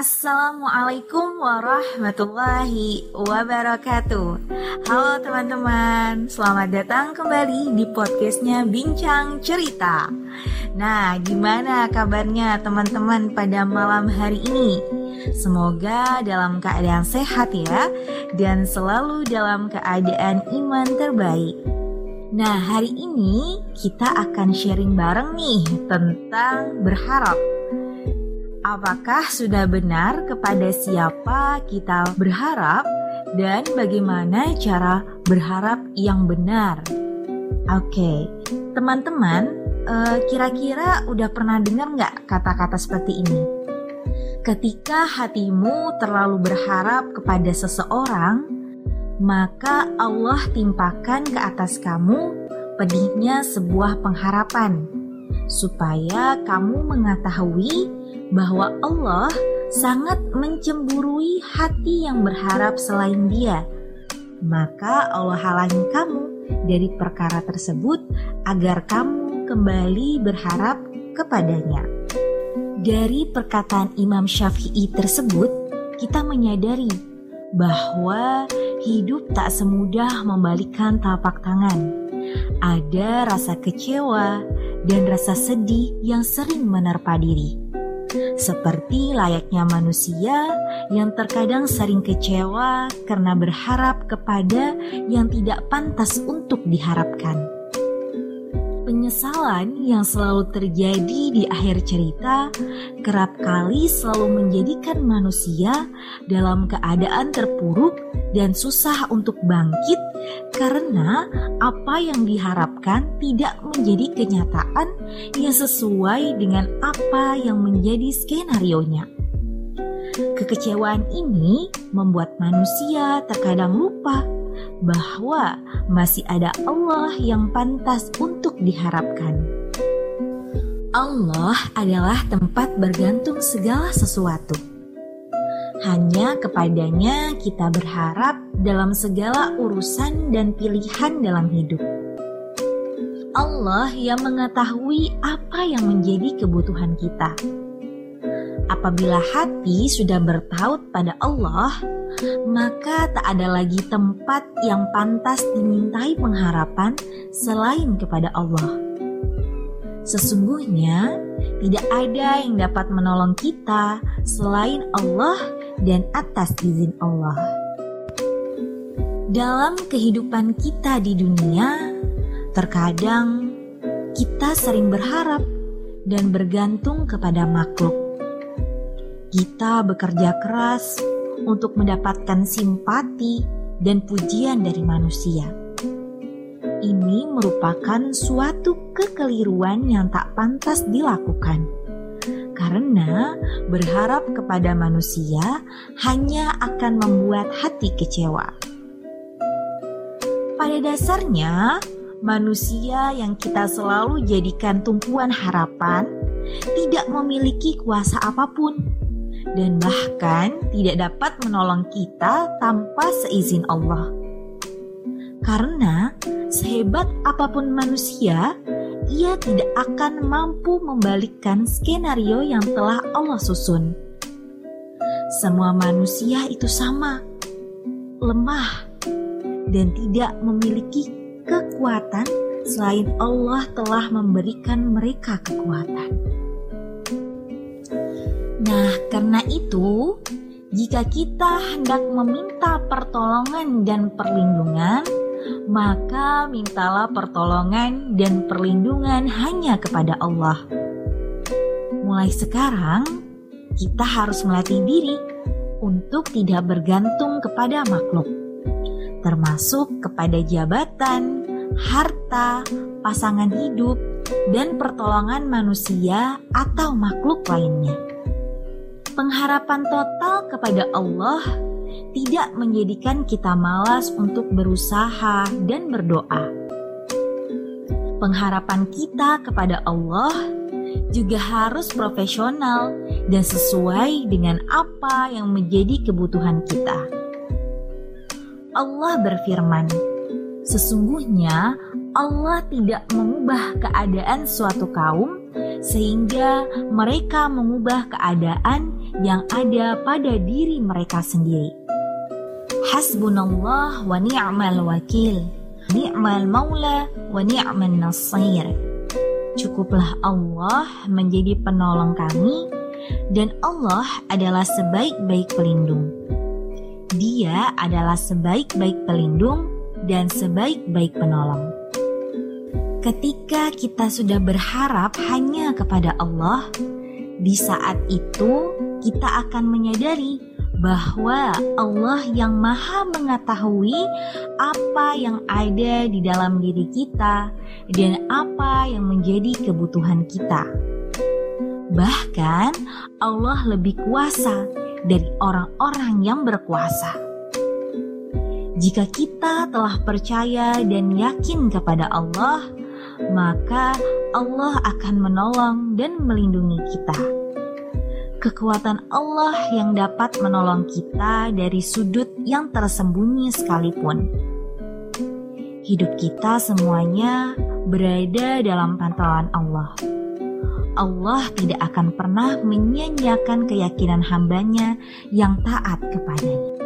Assalamualaikum warahmatullahi wabarakatuh. Halo teman-teman, selamat datang kembali di podcastnya Bincang Cerita. Nah, gimana kabarnya teman-teman pada malam hari ini? Semoga dalam keadaan sehat ya Dan selalu dalam keadaan iman terbaik. Nah, hari ini kita akan sharing bareng nih tentang berharap Apakah sudah benar kepada siapa kita berharap dan bagaimana cara berharap yang benar? Oke, teman-teman, uh, kira-kira udah pernah dengar nggak kata-kata seperti ini? Ketika hatimu terlalu berharap kepada seseorang, maka Allah timpakan ke atas kamu pedihnya sebuah pengharapan, supaya kamu mengetahui bahwa Allah sangat mencemburui hati yang berharap selain Dia. Maka Allah halangi kamu dari perkara tersebut agar kamu kembali berharap kepadanya. Dari perkataan Imam Syafi'i tersebut, kita menyadari bahwa hidup tak semudah membalikkan telapak tangan. Ada rasa kecewa dan rasa sedih yang sering menerpa diri seperti layaknya manusia yang terkadang sering kecewa karena berharap kepada yang tidak pantas untuk diharapkan. Penyesalan yang selalu terjadi di akhir cerita kerap kali selalu menjadikan manusia dalam keadaan terpuruk dan susah untuk bangkit karena apa yang diharapkan tidak menjadi kenyataan yang sesuai dengan apa yang menjadi skenario-nya. Kekecewaan ini membuat manusia terkadang lupa bahwa masih ada Allah yang pantas untuk diharapkan. Allah adalah tempat bergantung segala sesuatu. Hanya kepadanya kita berharap dalam segala urusan dan pilihan dalam hidup. Allah yang mengetahui apa yang menjadi kebutuhan kita. Apabila hati sudah bertaut pada Allah, maka tak ada lagi tempat yang pantas dimintai pengharapan selain kepada Allah. Sesungguhnya, tidak ada yang dapat menolong kita selain Allah dan atas izin Allah. Dalam kehidupan kita di dunia, terkadang kita sering berharap dan bergantung kepada makhluk. Kita bekerja keras untuk mendapatkan simpati dan pujian dari manusia. Ini merupakan suatu kekeliruan yang tak pantas dilakukan, karena berharap kepada manusia hanya akan membuat hati kecewa. Pada dasarnya, manusia yang kita selalu jadikan tumpuan harapan tidak memiliki kuasa apa pun dan bahkan tidak dapat menolong kita tanpa seizin Allah. Karena sehebat apa pun manusia, ia tidak akan mampu membalikkan skenario yang telah Allah susun. Semua manusia itu sama, lemah, dan tidak memiliki kekuatan selain Allah telah memberikan mereka kekuatan. Nah, karena itu, jika kita hendak meminta pertolongan dan perlindungan, maka mintalah pertolongan dan perlindungan hanya kepada Allah. Mulai sekarang, kita harus melatih diri untuk tidak bergantung kepada makhluk, termasuk kepada jabatan, harta, pasangan hidup, dan pertolongan manusia atau makhluk lainnya pengharapan total kepada Allah tidak menjadikan kita malas untuk berusaha dan berdoa. Pengharapan kita kepada Allah juga harus profesional dan sesuai dengan apa yang menjadi kebutuhan kita. Allah berfirman, "Sesungguhnya Allah tidak mengubah keadaan suatu kaum sehingga mereka mengubah keadaan yang ada pada diri mereka sendiri. Hasbunallah wa ni'mal wakil, ni'mal maula wa ni'mal nasir. Cukuplah Allah menjadi penolong kami dan Allah adalah sebaik-baik pelindung. Dia adalah sebaik-baik pelindung dan sebaik-baik penolong. Ketika kita sudah berharap hanya kepada Allah, di saat itu kita akan menyadari bahwa Allah yang Maha Mengetahui apa yang ada di dalam diri kita dan apa yang menjadi kebutuhan kita. Bahkan, Allah lebih kuasa dari orang-orang yang berkuasa. Jika kita telah percaya dan yakin kepada Allah, maka Allah akan menolong dan melindungi kita. Kekuatan Allah yang dapat menolong kita dari sudut yang tersembunyi sekalipun. Hidup kita semuanya berada dalam pantauan Allah. Allah tidak akan pernah menyia-nyiakan keyakinan hambanya yang taat kepadanya.